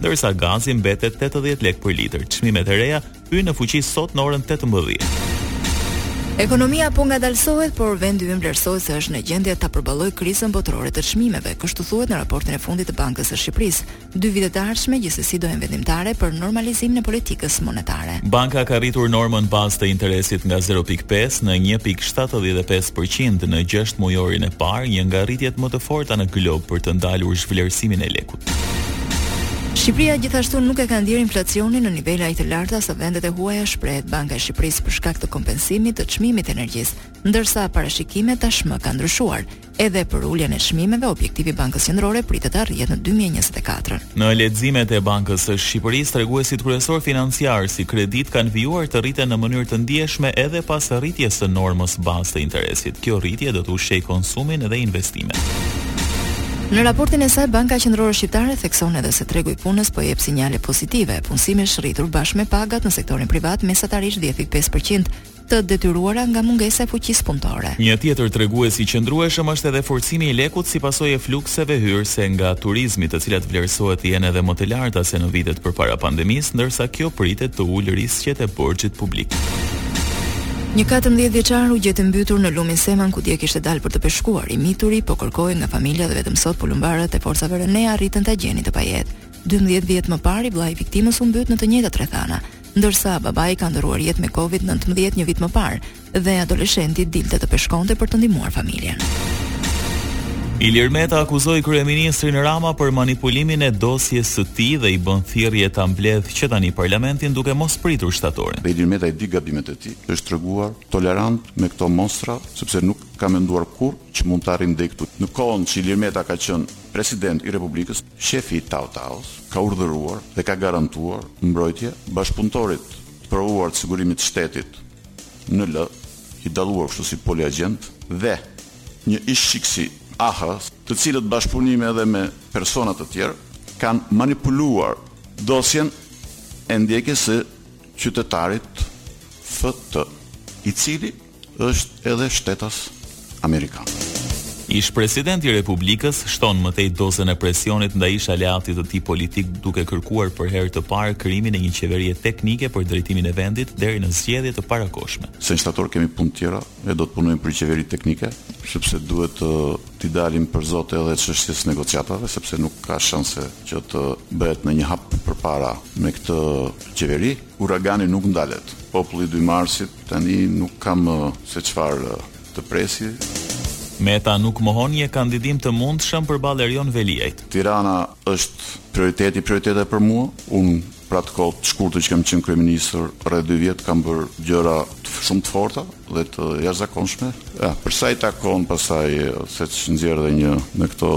ndërsa gazi mbetet tetëdhjetë lekë për litër. Çmimet e reja hyjnë në fuqi sot në orën tetëmbëdhjetë. Ekonomia po ngadalësohet, por vendi ynë vlerësohet se është në gjendje ta përballojë krizën botërore të çmimeve, kështu thuhet në raportin e fundit të Bankës së Shqipërisë. Dy vitet e ardhshme gjithsesi do jenë vendimtare për normalizimin e politikës monetare. Banka ka rritur normën bazë të interesit nga 0.5 në 1.75% në gjashtë mujorin e parë, një nga rritjet më të forta në glob për të ndalur zhvlerësimin e lekut. Shqipëria gjithashtu nuk e ka ndjerë inflacionin në nivele aq të larta sa vendet e huaja, shprehet Banka e Shqipërisë për shkak të kompensimit të çmimit të energjisë, ndërsa parashikimet tashmë kanë ndryshuar. Edhe për uljen e çmimeve, objektivi i Bankës Qendrore pritet të arrihet në 2024. Në leximet e Bankës së Shqipërisë, treguesit kryesorë financiarë si kreditë kanë vijuar të rriten në mënyrë të ndjeshme edhe pas rritjes së normës bazë të interesit. Kjo rritje do të ushqejë konsumin dhe investimet. Në raportin e saj, Banka Qendrore Shqiptare thekson edhe se tregu i punës po jep sinjale pozitive, punësimi është rritur bashkë me pagat në sektorin privat mesatarisht 10.5%, të detyruara nga mungesa e fuqisë punëtore. Një tjetër tregues i qëndrueshëm është edhe forcimi i lekut si pasojë e flukseve hyrëse nga turizmi, të cilat vlerësohet të jenë edhe më të larta se në vitet përpara pandemisë, ndërsa kjo pritet të ulë risqet e borxhit publik. Një katërmbëdhjetë vjeçar u gjet i mbytur në lumin Seman ku dje kishte dalë për të peshkuar. I mituri po kërkohej nga familja dhe vetëm sot polumbarët e forcave RENEA arritën ta gjenin të pajetë. Dymbëdhjetë vjet më parë, i vëllai i viktimës u mbyt në të njëjtat rrethana, ndërsa babai ka ndërruar jetë me Covid nëntëmbëdhjetë një vit më parë dhe adoleshenti dilte të peshkonte për të ndihmuar familjen. Ilir Meta akuzoi kryeministrin Rama për manipulimin e dosjes së tij dhe i bën thirrje ta mbledhë që tani parlamentin duke mos pritur shtatorin. Ilir Meta i di gabimet E tij. Është treguar tolerant me këto monstra, sepse nuk ka menduar kurrë që mund të arrijnë deri këtu. Në kohën që Ilir Meta ka qenë President i Republikës, shefi i Tau Taus ka urdhëruar dhe ka garantuar mbrojtje bashkëpunëtorit të provuar të Sigurimit të Shtetit NL, i dalluar kështu si poliagjent, dhe një ish-shikas i AH-së, të cilët në bashkëpunim edhe me persona të tjerë kanë manipuluar dosjen e ndjekjes së qytetarit FT, i cili është edhe shtetas amerikan. Ish-presidenti i Republikës shton më tej dozën e presionit ndaj ish-aleatit të tij politik duke kërkuar për herë të parë krijimin e një qeverie teknike për drejtimin e vendit deri në zgjedhje të parakohshme. Se në shtator kemi punë të tjera, Ne do të punojmë për qeveri teknike, sepse duhet t'i dalim për zot edhe çështjes së negociatave, sepse nuk ka shanse që të bëhet një hap përpara me këtë qeveri. Uragani nuk ndalet. Populli i dy marsit tani nuk ka më se çfarë të presi. Meta nuk mohon një kandidim të mundshëm përballë Erion Veliajt. Tirana është prioriteti, prioritete për mua. Unë Për atë kohë të shkurtër që kam qenë kryeministër, rreth dy vjet kam bërë gjëra shumë të forta dhe të jashtëzakonshme. Ja, për sa i takon pastaj se ç'nxjerr edhe një nga këto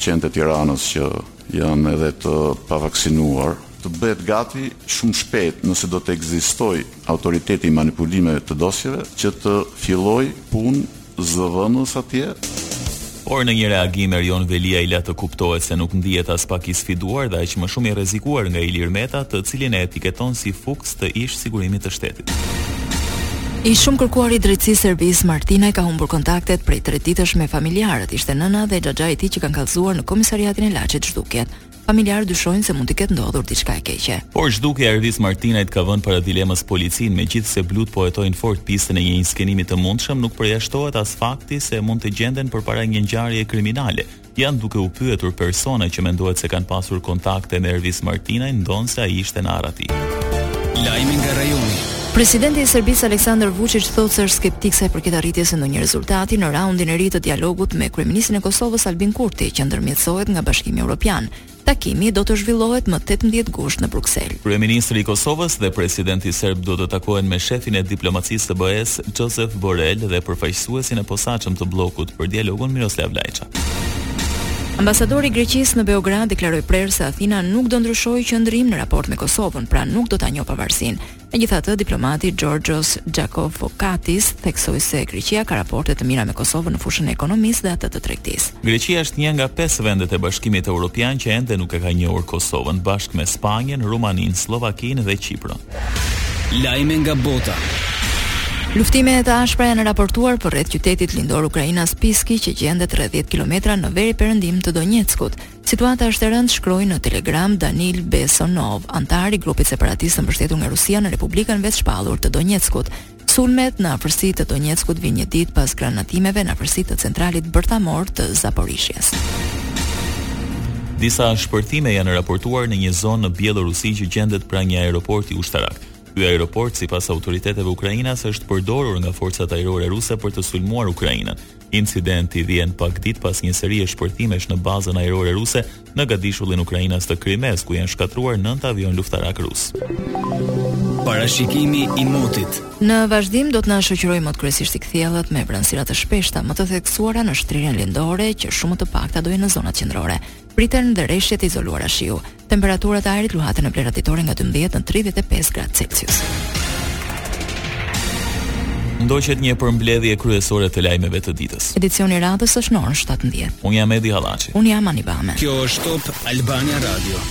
qentë e Tiranës që janë edhe të pavaksinuar, të bëhet gati shumë shpejt nëse do të ekzistojë autoriteti i manipulimeve të dosjeve që të fillojë punë zëdhënës atje. Por në një reagim Erion Veliaj la të kuptohet se nuk ndihet aspak i sfiduar dhe aq më shumë i rrezikuar nga Ilir Meta, të cilin e etiketon si fuks të ish sigurimit të shtetit. I shumëkërkuari i drejtësisë Ervis Martinaj ka humbur kontaktet prej tre ditësh me familjarët, ishte nëna dhe xhaxhai i tij që kanë kallëzuar në komisariatin e Laçit zhdukjen. Familjarët dyshojnë se mund t'i ketë ndodhur diçka e keqe. Por zhdukja e Ervis Martinajt ka vënë para dilemës policinë, megjithëse blutë po hetojnë fort pistën e një inskenimi të mundshëm, nuk përjashtohet as fakti se mund të gjenden përpara një ngjarjeje kriminale. Janë duke u pyetur persona që mendohet se kanë pasur kontakte me Ervis Martinajn, ndonëse ai ishte në arrati. Lajme nga rajoni. Presidenti i Serbisë Aleksandar Vuçiç thotë se është skeptik sa i përket arritjes së ndonjë rezultati në raundin e ri të dialogut me kryeministrin e Kosovës Albin Kurti, që ndërmjetësohet nga Bashkimi Evropian. Takimi do të zhvillohet më 18 gusht në Bruksel. Kryeministri i Kosovës dhe presidenti serb do të takohen me shefin e diplomacisë së BE-së, Josep Borrell dhe përfaqësuesin e posaçëm të bllokut për dialogun Miroslav Lajçak. Ambasadori i Greqisë në Beograd deklaroi prerë se Athina nuk do ndryshojë qëndrim në raport me Kosovën, pra nuk do ta njohë pavarësinë. Megjithatë, diplomati Georgios Diakofotakis theksoi se Greqia ka raporte të mira me Kosovën në fushën e ekonomisë dhe atë të tregtisë. Greqia është një nga pesë vendet e Bashkimit Evropian që ende nuk e ka njohur Kosovën, bashkë me Spanjën, Rumaninë, Sllovakinë dhe Qipron. Lajme nga bota. Luftime të ashpra janë raportuar përreth qytetit lindor ukrainas Piski, që gjendet rreth 10 kilometra në veri-perëndim të Donjeckut, Situata është e rëndë, shkroi në Telegram Danil Besonov, anëtar i grupit separatist të mbështetur nga Rusia në Republikën e Vetëshpallur të Donjeckut. Sulmet në afërsi të Donjeckut vijnë një ditë pas granatimeve në afërsi të centralit bërthamor të Zaporizhjes. Disa shpërthime janë raportuar në një zonë në Bjellorusi që gjendet pranë një aeroporti ushtarak. Ky aeroport, sipas autoriteteve ukrainase, është përdorur nga forcat ajrore ruse për të sulmuar Ukrainën. Incidenti vjen pak ditë pas një serie shpërthimesh në bazën ajrore ruse në gadishullin ukrainas të Krimesë, ku janë shkatërruar 9 avionë luftarakë rusë. Parashikimi i motit. Në vazhdim do të na shoqërojë mot kryesisht i kthjellët me vranësira të shpeshta, më të theksuara në shtrirjen lindore që shumë më të pakta do jenë në zonat qendrore. Priten dhe reshje të izoluara shiu. Temperaturat e ajrit luhaten në vlerat ditore nga 12 në 35 gradë Celsius. Ndoqët një përmbledhje kryesore të lajmeve të ditës. Edicioni i radhës është në orën 17. Unë jam Edi Hallaçi. Unë jam Ani Bame. Kjo është Top Albania Radio.